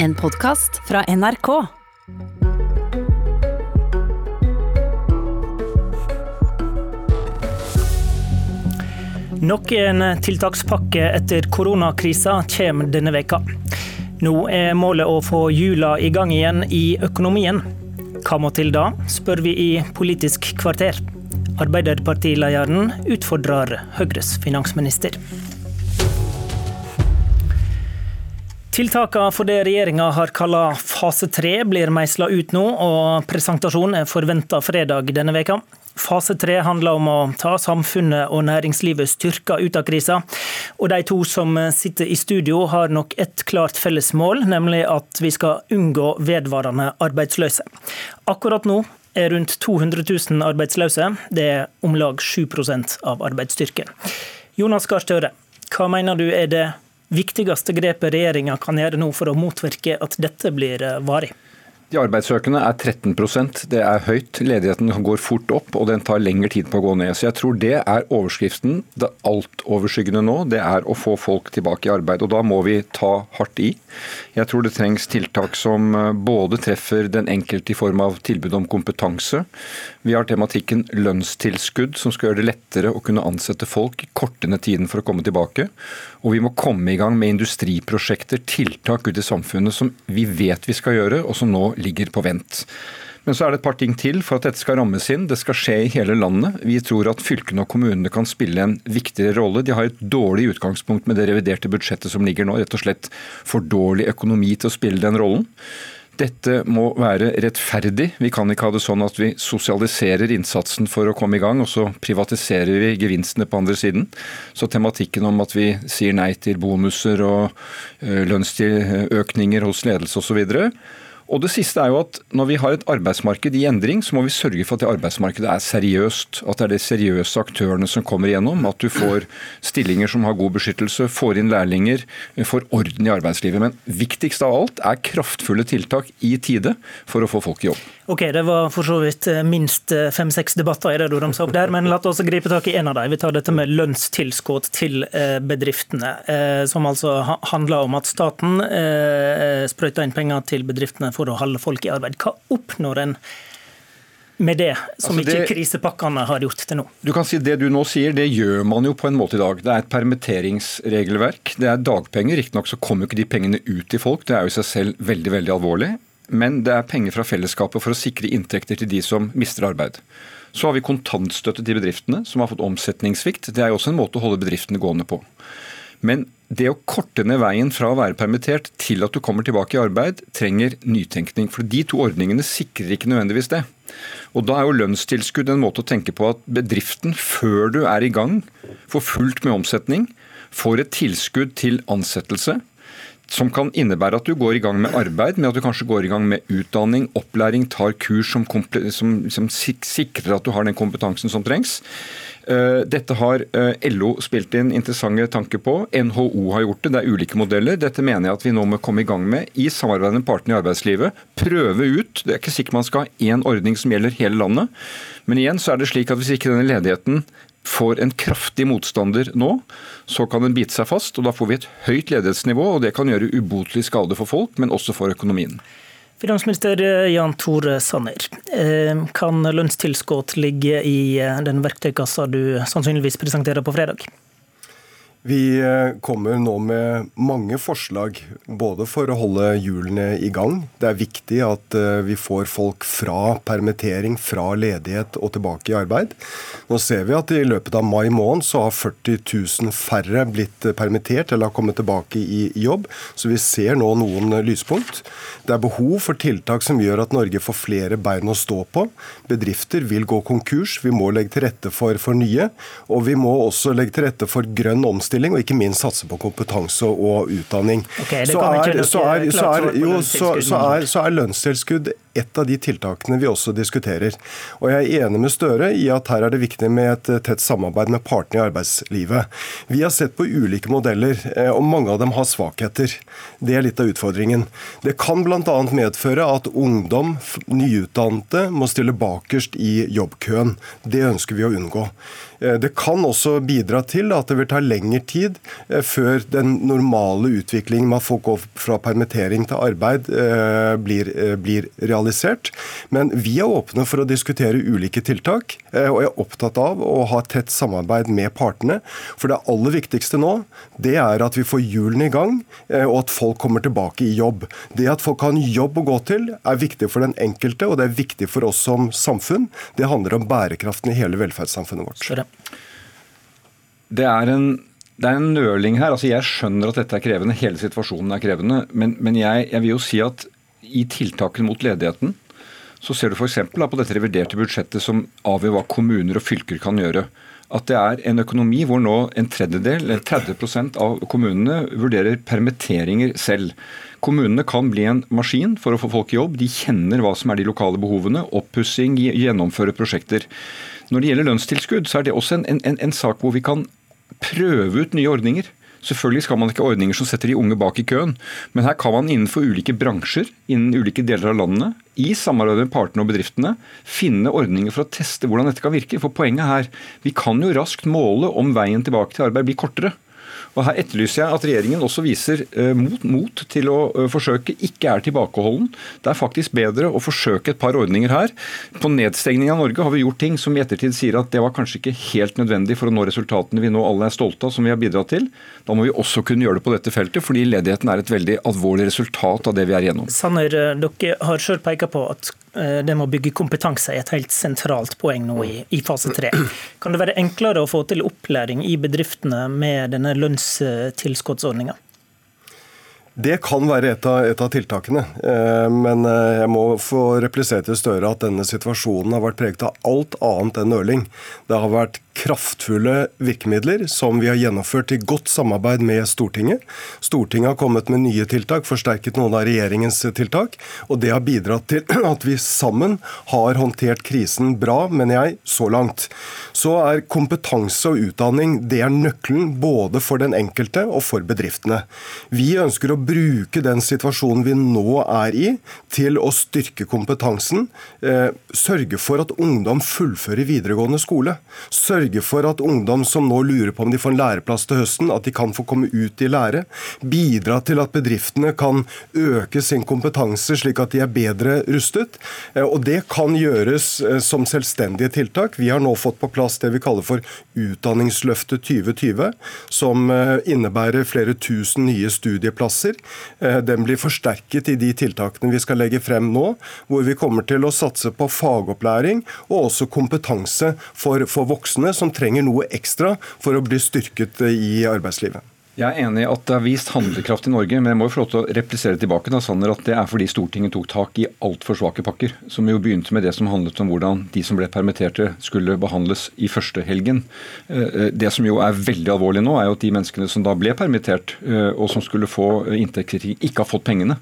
En podkast fra NRK. Nok en tiltakspakke etter koronakrisa kommer denne veka. Nå er målet å få hjula i gang igjen i økonomien. Hva må til da, spør vi i Politisk kvarter. Arbeiderpartilederen utfordrer Høyres finansminister. Tiltakene for det regjeringa har kalla fase tre blir meisla ut nå, og presentasjonen er forventa fredag denne veka. Fase tre handler om å ta samfunnet og næringslivet styrka ut av krisa. Og de to som sitter i studio har nok et klart felles mål, nemlig at vi skal unngå vedvarende arbeidsløse. Akkurat nå er rundt 200 000 arbeidsløse. Det er om lag 7% av arbeidsstyrken. Jonas Gahr Støre, hva mener du er det viktigste grepet regjeringa kan gjøre nå for å motvirke at dette blir varig? De arbeidssøkende er 13% det er høyt. Ledigheten går fort opp, og den tar lengre tid på å gå ned. Så jeg tror det er overskriften. Det altoverskyggende nå, det er å få folk tilbake i arbeid. Og da må vi ta hardt i. Jeg tror det trengs tiltak som eh, både treffer den enkelte i form av tilbud om kompetanse. Vi har tematikken lønnstilskudd, som skal gjøre det lettere å kunne ansette folk, korte ned tiden for å komme tilbake. Og vi må komme i gang med industriprosjekter, tiltak ute i samfunnet som vi vet vi skal gjøre, og som nå ligger på vent. Men så er det et par ting til for at dette skal rammes inn. Det skal skje i hele landet. Vi tror at fylkene og kommunene kan spille en viktigere rolle. De har et dårlig utgangspunkt med det reviderte budsjettet som ligger nå. Rett og slett for dårlig økonomi til å spille den rollen. Dette må være rettferdig. Vi kan ikke ha det sånn at vi sosialiserer innsatsen for å komme i gang, og så privatiserer vi gevinstene på andre siden. Så tematikken om at vi sier nei til bonuser og eh, lønnsøkninger hos ledelse osv. Og det siste er jo at Når vi har et arbeidsmarked i endring, så må vi sørge for at det arbeidsmarkedet er seriøst. At det er de seriøse aktørene som kommer igjennom. At du får stillinger som har god beskyttelse, får inn lærlinger, får orden i arbeidslivet. Men viktigst av alt er kraftfulle tiltak i tide for å få folk i jobb. Ok, Det var for så vidt eh, minst eh, fem-seks debatter i det du ramsa opp der, men la oss gripe tak i en av dem. Vi tar dette med lønnstilskudd til eh, bedriftene, som altså handler om at staten sprøyter inn penger til bedriftene for å holde folk i arbeid. Hva oppnår en med det, som altså det, ikke krisepakkene har gjort til nå? Du kan si Det du nå sier, det gjør man jo på en måte i dag. Det er et permitteringsregelverk. Det er dagpenger. Riktignok så kommer jo ikke de pengene ut til folk. Det er jo i seg selv veldig veldig alvorlig. Men det er penger fra fellesskapet for å sikre inntekter til de som mister arbeid. Så har vi kontantstøtte til bedriftene, som har fått omsetningssvikt. Det er jo også en måte å holde bedriftene gående på. Men det å korte ned veien fra å være permittert til at du kommer tilbake i arbeid, trenger nytenkning. For de to ordningene sikrer ikke nødvendigvis det. Og Da er jo lønnstilskudd en måte å tenke på at bedriften, før du er i gang, får fullt med omsetning, får et tilskudd til ansettelse som kan innebære at du går i gang med arbeid, med at du kanskje går i gang med utdanning, opplæring, tar kurs som, som, som sikrer at du har den kompetansen som trengs. Eh, dette har eh, LO spilt inn interessante tanker på. NHO har gjort det. Det er ulike modeller. Dette mener jeg at vi nå må komme i gang med i samarbeid med partene i arbeidslivet. Prøve ut. Det er ikke sikkert man skal ha én ordning som gjelder hele landet. Men igjen så er det slik at hvis ikke denne ledigheten får en kraftig motstander nå, så kan den bite seg fast. og Da får vi et høyt ledighetsnivå, og det kan gjøre ubotelig skade for folk, men også for økonomien. Finansminister Jan Tore Sanner, eh, kan lønnstilskudd ligge i eh, den verktøykassa du sannsynligvis presenterer på fredag? Vi eh, kommer nå med mange forslag, både for å holde hjulene i gang. Det er viktig at eh, vi får folk fra permittering, fra ledighet og tilbake i arbeid. Nå ser vi at i løpet av mai måned så har 40 000 færre blitt permittert eller har kommet tilbake i jobb, så vi ser nå noen lyspunkt. Det er behov for tiltak som gjør at Norge får flere bein å stå på. Bedrifter vil gå konkurs, vi må legge til rette for, for nye. Og vi må også legge til rette for grønn omstilling omstilling, og ikke minst satse på kompetanse og utdanning. Okay, så, er, så, er, så, er, jo, så er lønnstilskudd et av de tiltakene vi også diskuterer. Og Jeg er enig med Støre i at her er det viktig med et tett samarbeid med partene i arbeidslivet. Vi har sett på ulike modeller, eh, og mange av dem har svakheter. Det er litt av utfordringen. Det kan bl.a. medføre at ungdom, nyutdannede, må stille bakerst i jobbkøen. Det ønsker vi å unngå. Eh, det kan også bidra til at det vil ta lengre lengre tid eh, før den normale utviklingen med at folk går fra permittering til arbeid eh, blir, blir realisert. Men vi er åpne for å diskutere ulike tiltak, og er opptatt av å ha tett samarbeid med partene. For det aller viktigste nå, det er at vi får hjulene i gang, og at folk kommer tilbake i jobb. Det at folk har en jobb å gå til, er viktig for den enkelte, og det er viktig for oss som samfunn. Det handler om bærekraften i hele velferdssamfunnet vårt. Det er en det er en nøling her. altså Jeg skjønner at dette er krevende, hele situasjonen er krevende. Men, men jeg, jeg, vil jo si at i tiltakene mot ledigheten, så ser du f.eks. på dette reviderte budsjettet som avgjør hva kommuner og fylker kan gjøre. At det er en økonomi hvor nå en tredjedel, eller 30% av kommunene vurderer permitteringer selv. Kommunene kan bli en maskin for å få folk i jobb. De kjenner hva som er de lokale behovene. Oppussing, gjennomføre prosjekter. Når det gjelder lønnstilskudd, så er det også en, en, en sak hvor vi kan prøve ut nye ordninger. Selvfølgelig skal man ikke ha ordninger som setter de unge bak i køen, men her kan man innenfor ulike bransjer innen ulike deler av landene, i samarbeid med partene og bedriftene, finne ordninger for å teste hvordan dette kan virke. For poenget her, vi kan jo raskt måle om veien tilbake til arbeid blir kortere. Og Her etterlyser jeg at regjeringen også viser uh, mot, mot, til å uh, forsøke, ikke er tilbakeholden. Det er faktisk bedre å forsøke et par ordninger her. På nedstengning av Norge har vi gjort ting som i ettertid sier at det var kanskje ikke helt nødvendig for å nå resultatene vi nå alle er stolte av, som vi har bidratt til. Da må vi også kunne gjøre det på dette feltet, fordi ledigheten er et veldig alvorlig resultat av det vi er igjennom. Sanner, eh, dere har selv peka på at Eh, det med å bygge kompetanse er et helt sentralt poeng nå i, i fase tre. Kan det være enklere å få til opplæring i bedriftene med denne lønnstilskuddsordninga? Det kan være et av, et av, tiltakene. Eh, men eh, jeg må få replisere til Støre at denne situasjonen har vært preget av alt annet enn nøling. Det har vært kraftfulle virkemidler som vi har gjennomført i godt samarbeid med Stortinget. Stortinget har kommet med nye tiltak, forsterket noen av regjeringens tiltak. Og det har bidratt til at vi sammen har håndtert krisen bra, mener jeg, så langt. Så er kompetanse og utdanning det er nøkkelen både for den enkelte og for bedriftene. Vi ønsker å bruke den situasjonen vi nå er i, til å styrke kompetansen. Eh, sørge for at ungdom fullfører videregående skole. Sørge sørge for at ungdom som nå lurer på om de får en læreplass til høsten, at de kan få komme ut i lære. Bidra til at bedriftene kan øke sin kompetanse slik at de er bedre rustet. Eh, og det kan gjøres eh, som selvstendige tiltak. Vi har nå fått på plass det vi kaller for Utdanningsløftet 2020, som eh, innebærer flere tusen nye studieplasser. Den blir forsterket i de tiltakene vi skal legge frem nå, hvor vi kommer til å satse på fagopplæring og også kompetanse for, for voksne som trenger noe ekstra for å bli styrket i arbeidslivet. Jeg er enig i at det er vist handlekraft i Norge, men jeg må jo få lov til å replisere tilbake da, Sander, at det er fordi Stortinget tok tak i altfor svake pakker. Som jo begynte med det som handlet om hvordan de som ble permitterte skulle behandles i første helgen. Eh, eh, det som jo er veldig alvorlig nå, er jo at de menneskene som da ble permittert, eh, og som skulle få inntektskritikk, ikke har fått pengene.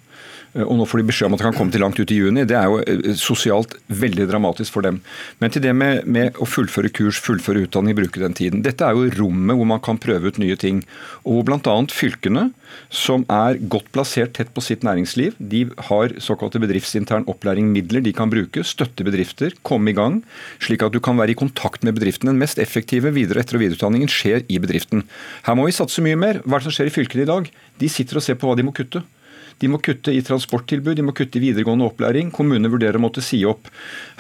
Eh, og nå får de beskjed om at det kan komme til langt ut i juni. Det er jo eh, sosialt veldig dramatisk for dem. Men til det med, med å fullføre kurs, fullføre utdanning, bruke den tiden. Dette er jo rommet hvor man kan prøve ut nye ting. Og hvor bl.a. fylkene, som er godt plassert tett på sitt næringsliv, de har såkalte bedriftsintern opplæring midler de kan bruke, støtte bedrifter, komme i gang, slik at du kan være i kontakt med bedriften. Den mest effektive videre- og etter- og videreutdanningen skjer i bedriften. Her må vi satse mye mer. Hva er det som skjer i fylkene i dag? De sitter og ser på hva de må kutte. De må kutte i transporttilbud, de må kutte i videregående opplæring. Kommunene vurderer å måtte si opp.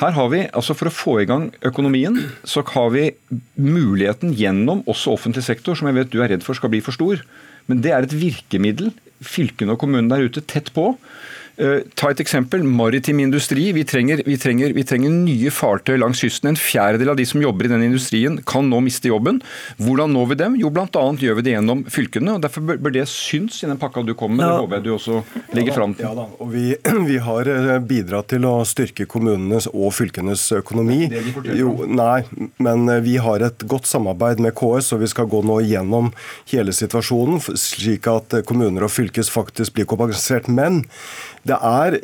Her har vi, altså For å få i gang økonomien, så har vi muligheten gjennom også offentlig sektor, som jeg vet du er redd for skal bli for stor. Men det er et virkemiddel fylkene og kommunene der ute tett på Eh, ta et eksempel. Maritim industri. Vi trenger, vi, trenger, vi trenger, nye fartøy langs kysten. En fjerdedel av de som jobber i den industrien kan nå miste jobben. Hvordan når vi dem? Jo, bl.a. gjør vi det gjennom fylkene. og Derfor bør det syns i den pakka du kommer med. Ja. Det håper jeg du også legger ja, fram. Ja da, og vi, vi, har eh, bidratt til å styrke kommunenes og fylkenes økonomi. Det de jo, nei, men eh, vi har et godt samarbeid med KS, og vi skal gå nå gjennom hele situasjonen, slik at kommuner og fylkes faktisk blir kompensert. Men det er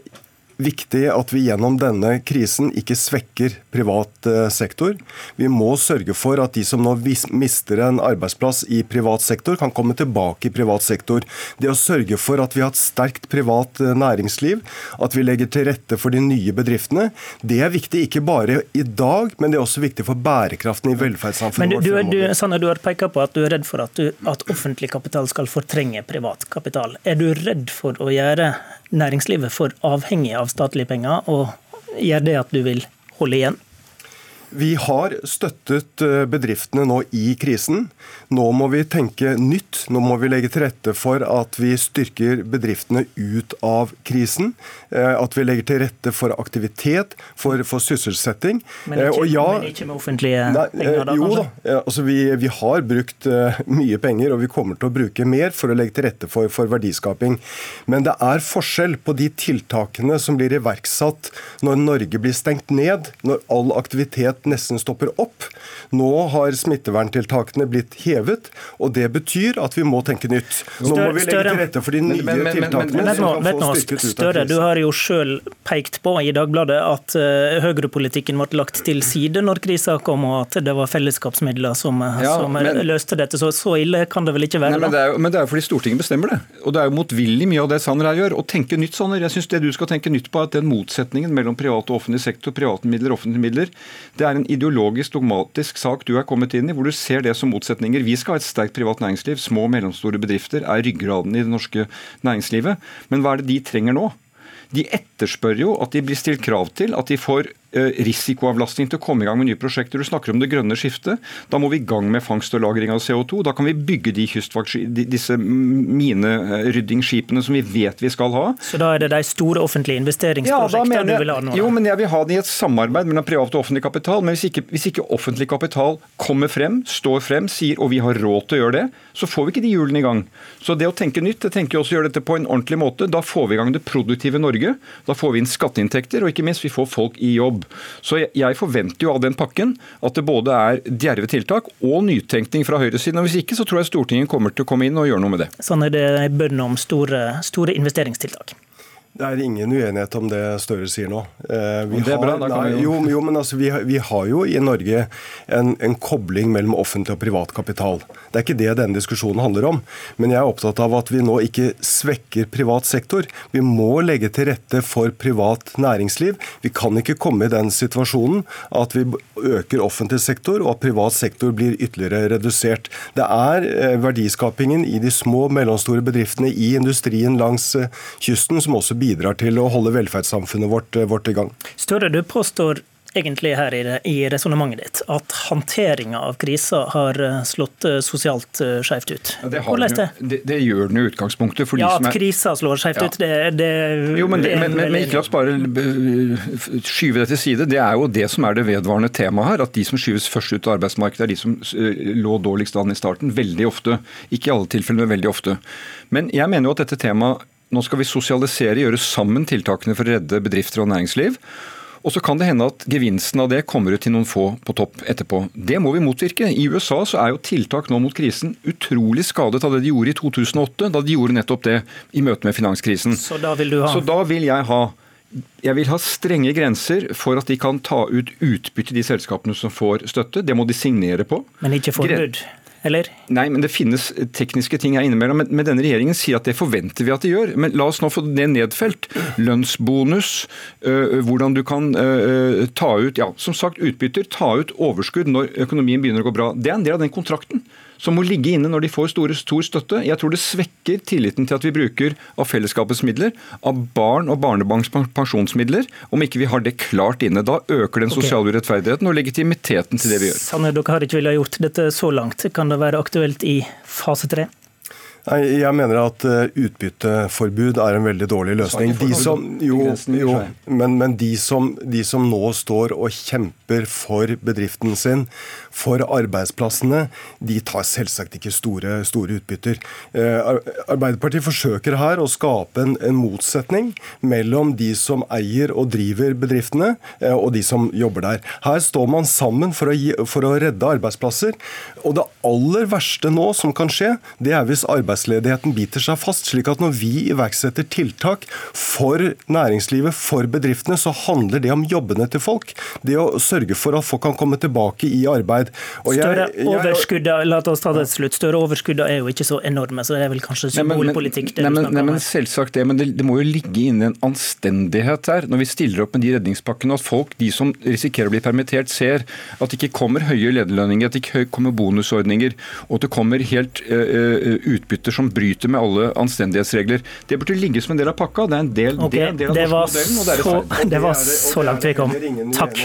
viktig at vi gjennom denne krisen ikke svekker privat eh, sektor. Vi må sørge for at de som nå mister en arbeidsplass i privat sektor, kan komme tilbake i privat sektor. Det å sørge for at vi har et sterkt privat eh, næringsliv, at vi legger til rette for de nye bedriftene, det er viktig ikke bare i dag, men det er også viktig for bærekraften i velferdssamfunnet vårt fremover. Du, Sanne, du har pekt på at du er redd for at, du, at offentlig kapital skal fortrenge privat kapital. Er du redd for å gjøre næringslivet for avhengig av statlige penger, og gjør det at du vil holde igjen? Vi har støttet eh, bedriftene nå i krisen. Nå må vi tenke nytt. Nå må vi legge til rette for at vi styrker bedriftene ut av krisen. Eh, at vi legger til rette for aktivitet, for, for sysselsetting. Men ikke, ja, men ikke, med offentlige nei, penger? Da, jo da. Altså, vi, vi, har brukt mye penger, og vi kommer til å bruke mer for å legge til rette for, for verdiskaping. Men det er forskjell på de tiltakene som blir iverksatt når Norge blir stengt ned, når all aktivitet nesten stopper opp. Nå har smitteverntiltakene blitt hevet, og det betyr at vi må tenke nytt. Nå må vi legge til rette for de nye men, men, tiltakene men, som kan få styrket ut krisen. Du har jo sjøl pekt på i Dagbladet at uh, høyrepolitikken ble lagt til side når krisa kom, og at det var fellesskapsmidler som, ja, som løste dette. Så, så ille kan det vel ikke være? Nei, men, det jo, men, det er jo, fordi Stortinget bestemmer det. Og det er jo motvillig mye av det Sanner her gjør. Å tenke nytt, Sanner. Jeg syns det du skal tenke nytt på, er at den motsetningen mellom privat og offentlig sektor, private midler offentlige midler, det er er en ideologisk, dogmatisk sak du er kommet inn i, hvor du ser det som motsetninger. Vi skal ha et sterkt privat næringsliv. Små og mellomstore bedrifter er ryggraden i det norske næringslivet. Men hva er det de trenger nå? De etterspør jo at de blir stilt krav til, at de får risikoavlastning til å komme i gang med nye prosjekter. Du snakker om det grønne skiftet. Da må vi i gang med fangst og lagring av CO2. Da kan vi bygge de disse mineryddingsskipene som vi vet vi skal ha. Så da er det de store offentlige investeringsprosjektene ja, du vil ha nå? Jo, men jeg vil ha det i et samarbeid mellom privat og offentlig kapital. Men hvis ikke, hvis ikke offentlig kapital kommer frem, står frem, sier og vi har råd til å gjøre det, så får vi ikke de hjulene i gang. Så det å tenke nytt, det tenker jeg også å gjøre dette på en ordentlig måte. Da får vi i gang det produktive Norge. Da får vi inn skatteinntekter, og ikke minst vi får folk i jobb Så jeg forventer jo av den pakken at det både er djerve tiltak og nytenkning fra høyresiden. og Hvis ikke så tror jeg Stortinget kommer til å komme inn og gjøre noe med det. Sånn er det bønn om store, store investeringstiltak. Det er ingen uenighet om det Støre sier nå. Eh, vi, det er bra, da kan nei, jo, jo, men altså, vi, vi, har jo i Norge en, en, kobling mellom offentlig og privat kapital. Det er ikke det denne diskusjonen handler om. Men jeg er opptatt av at vi nå ikke svekker privat sektor. Vi må legge til rette for privat næringsliv. Vi kan ikke komme i den situasjonen at vi øker offentlig sektor, og at privat sektor blir ytterligere redusert. Det er eh, verdiskapingen i de små og mellomstore bedriftene i industrien langs eh, kysten som også bidrar til å holde velferdssamfunnet vårt, eh, vårt i gang. Større, du påstår egentlig her i, i resonnementet ditt at håndteringa av krisa har eh, slått eh, sosialt skjevt ut. Ja, det, Hvordan det? Det, det gjør den i utgangspunktet. ja, at er... krisa slår skjevt ja. ut, det, det Jo, men, men, men, men ikke la oss bare skyve det til side. Det er jo det som er det vedvarende temaet her. At de som skyves først ut av arbeidsmarkedet, er de som lå dårligst an i starten. Veldig ofte. Ikke i alle tilfeller, men veldig ofte. Men jeg mener jo at dette temaet nå skal vi sosialisere, gjøre sammen tiltakene for å redde bedrifter og næringsliv. Og så kan det hende at gevinsten av det kommer ut til noen få på topp etterpå. Det må vi motvirke. I USA så er jo tiltak nå mot krisen utrolig skadet av det de gjorde i 2008, da de gjorde nettopp det i møte med finanskrisen. Så da vil du ha? Så da vil jeg ha jeg vil ha strenge grenser for at de kan ta ut utbytte i de selskapene som får støtte. Det må de signere på. Men ikke forbud? Eller? Nei, men det finnes tekniske ting her innimellom. Men, men denne regjeringen sier at det forventer vi at de gjør. Men la oss nå få det nedfelt. Lønnsbonus, øh, hvordan du kan øh, ta ut ja, som sagt utbytter, ta ut overskudd når økonomien begynner å gå bra. Det er en del av den kontrakten som må ligge inne når de får store, stor støtte. Jeg tror det svekker tilliten til at vi bruker av fellesskapets midler, av barn og barnebarns pensjonsmidler, om ikke vi har det klart inne. Da øker den sosiale okay. urettferdigheten og legitimiteten til det vi gjør. Sanne, dere har ikke villet gjort dette så langt. Kan det være aktuelt i fase tre? Jeg mener at eh, utbytteforbud er en veldig dårlig løsning. De som, jo, jo, men, men de, som, de, som, nå står og kjemper for bedriften sin, for arbeidsplassene, de tar selvsagt ikke store, store utbytter. Eh, Arbeiderpartiet forsøker her å skape en, en, motsetning mellom de som eier og driver bedriftene, eh, og de som jobber der. Her står man sammen for å, gi, for å redde arbeidsplasser. Og det aller verste nå som kan skje, det er hvis arbeidsplassene arbeidsledigheten biter seg fast. slik at når vi iverksetter tiltak for næringslivet, for bedriftene, så handler det om jobbene til folk. Det å sørge for at folk kan komme tilbake i arbeid. Og Større overskudd, la oss ta det til slutt. Større overskudd er jo ikke så enorme, så det er vel kanskje symbolpolitikk? Nei, men, nei, men, selvsagt det, men det, det, må jo ligge inne en anstendighet der. Når vi stiller opp med de redningspakkene, at folk, de som risikerer å bli permittert, ser at det ikke kommer høye lederlønninger, at det ikke kommer bonusordninger, og at det kommer helt uh, utbytter som bryter med alle anstendighetsregler. Det burde ligge som en del av pakka. Det er en del, okay, det en del av det modellen, og det er så, det var så langt vi kom. Takk.